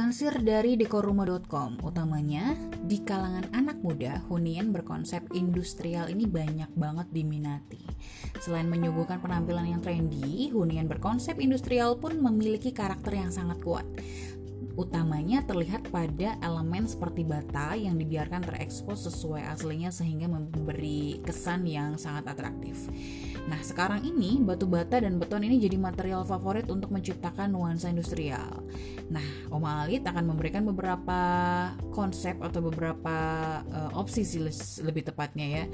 Dilansir dari dekoruma.com, utamanya di kalangan anak muda, hunian berkonsep industrial ini banyak banget diminati. Selain menyuguhkan penampilan yang trendy, hunian berkonsep industrial pun memiliki karakter yang sangat kuat. Utamanya terlihat pada elemen seperti bata yang dibiarkan terekspos sesuai aslinya sehingga memberi kesan yang sangat atraktif. Nah, sekarang ini batu bata dan beton ini jadi material favorit untuk menciptakan nuansa industrial. Nah, Oma Alit akan memberikan beberapa konsep atau beberapa uh, opsi sih lebih tepatnya ya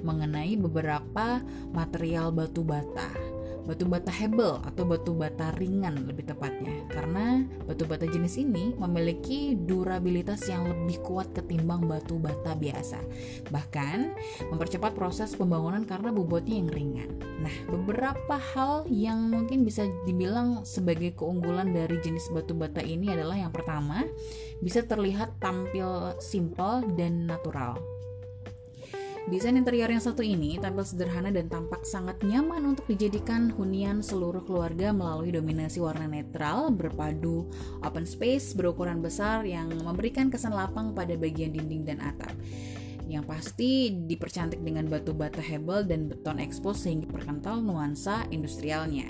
mengenai beberapa material batu bata batu bata hebel atau batu bata ringan lebih tepatnya. Karena batu bata jenis ini memiliki durabilitas yang lebih kuat ketimbang batu bata biasa. Bahkan mempercepat proses pembangunan karena bobotnya yang ringan. Nah beberapa hal yang mungkin bisa dibilang sebagai keunggulan dari jenis batu bata ini adalah yang pertama bisa terlihat tampil simple dan natural Desain interior yang satu ini tampil sederhana dan tampak sangat nyaman untuk dijadikan hunian seluruh keluarga melalui dominasi warna netral berpadu open space berukuran besar yang memberikan kesan lapang pada bagian dinding dan atap yang pasti dipercantik dengan batu bata hebel dan beton ekspos sehingga perkental nuansa industrialnya.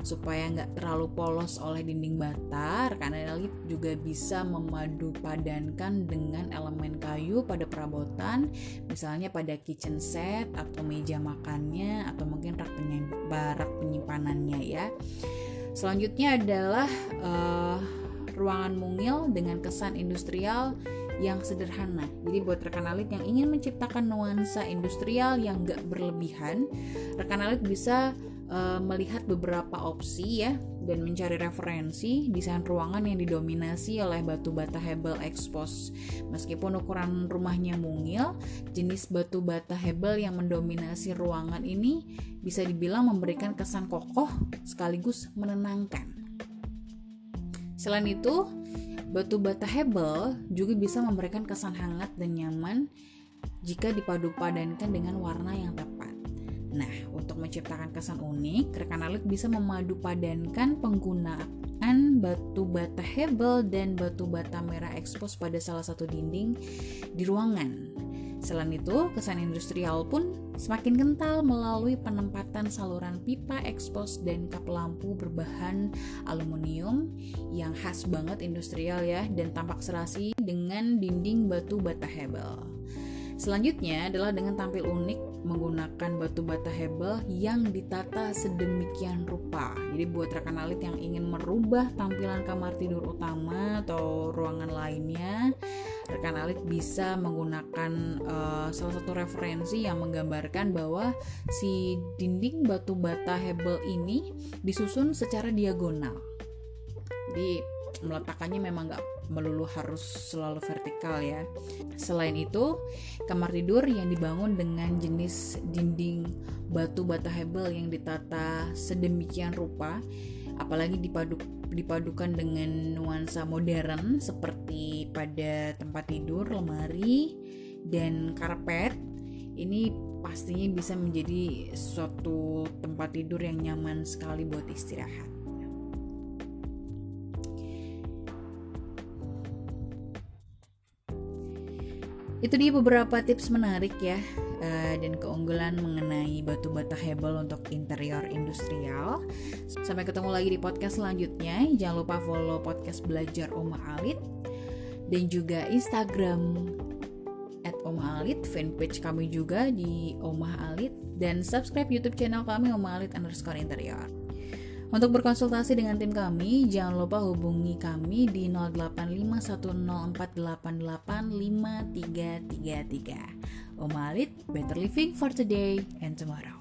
Supaya nggak terlalu polos oleh dinding bata rekan elit juga bisa memadu padankan dengan elemen kayu pada perabotan misalnya pada kitchen set atau meja makannya atau mungkin rak, rak penyimpanannya ya. Selanjutnya adalah uh, ruangan mungil dengan kesan industrial yang sederhana. Jadi buat rekan alit yang ingin menciptakan nuansa industrial yang gak berlebihan, rekan alit bisa uh, melihat beberapa opsi ya dan mencari referensi desain ruangan yang didominasi oleh batu bata hebel expose. Meskipun ukuran rumahnya mungil, jenis batu bata hebel yang mendominasi ruangan ini bisa dibilang memberikan kesan kokoh sekaligus menenangkan. Selain itu, Batu bata hebel juga bisa memberikan kesan hangat dan nyaman jika dipadu-padankan dengan warna yang tepat. Nah, untuk menciptakan kesan unik, rekan alit bisa memadu-padankan penggunaan batu bata hebel dan batu bata merah ekspos pada salah satu dinding di ruangan. Selain itu, kesan industrial pun semakin kental melalui penempatan saluran pipa ekspos dan kap lampu berbahan aluminium yang khas banget industrial ya dan tampak serasi dengan dinding batu bata hebel. Selanjutnya adalah dengan tampil unik menggunakan batu bata hebel yang ditata sedemikian rupa. Jadi buat rekan alit yang ingin merubah tampilan kamar tidur utama atau ruangan lainnya, rekan alit bisa menggunakan uh, salah satu referensi yang menggambarkan bahwa si dinding batu bata hebel ini disusun secara diagonal. Jadi meletakkannya memang nggak melulu harus selalu vertikal ya. Selain itu, kamar tidur yang dibangun dengan jenis dinding batu bata hebel yang ditata sedemikian rupa, apalagi dipadu dipadukan dengan nuansa modern seperti pada tempat tidur, lemari, dan karpet. Ini pastinya bisa menjadi suatu tempat tidur yang nyaman sekali buat istirahat. Itu dia beberapa tips menarik ya uh, dan keunggulan mengenai batu bata hebel untuk interior industrial. Sampai ketemu lagi di podcast selanjutnya. Jangan lupa follow podcast belajar Oma Alit dan juga Instagram at Oma Alit, fanpage kami juga di Oma Alit dan subscribe YouTube channel kami Oma Alit underscore interior. Untuk berkonsultasi dengan tim kami, jangan lupa hubungi kami di 085104885333. Om Alit, better living for today and tomorrow.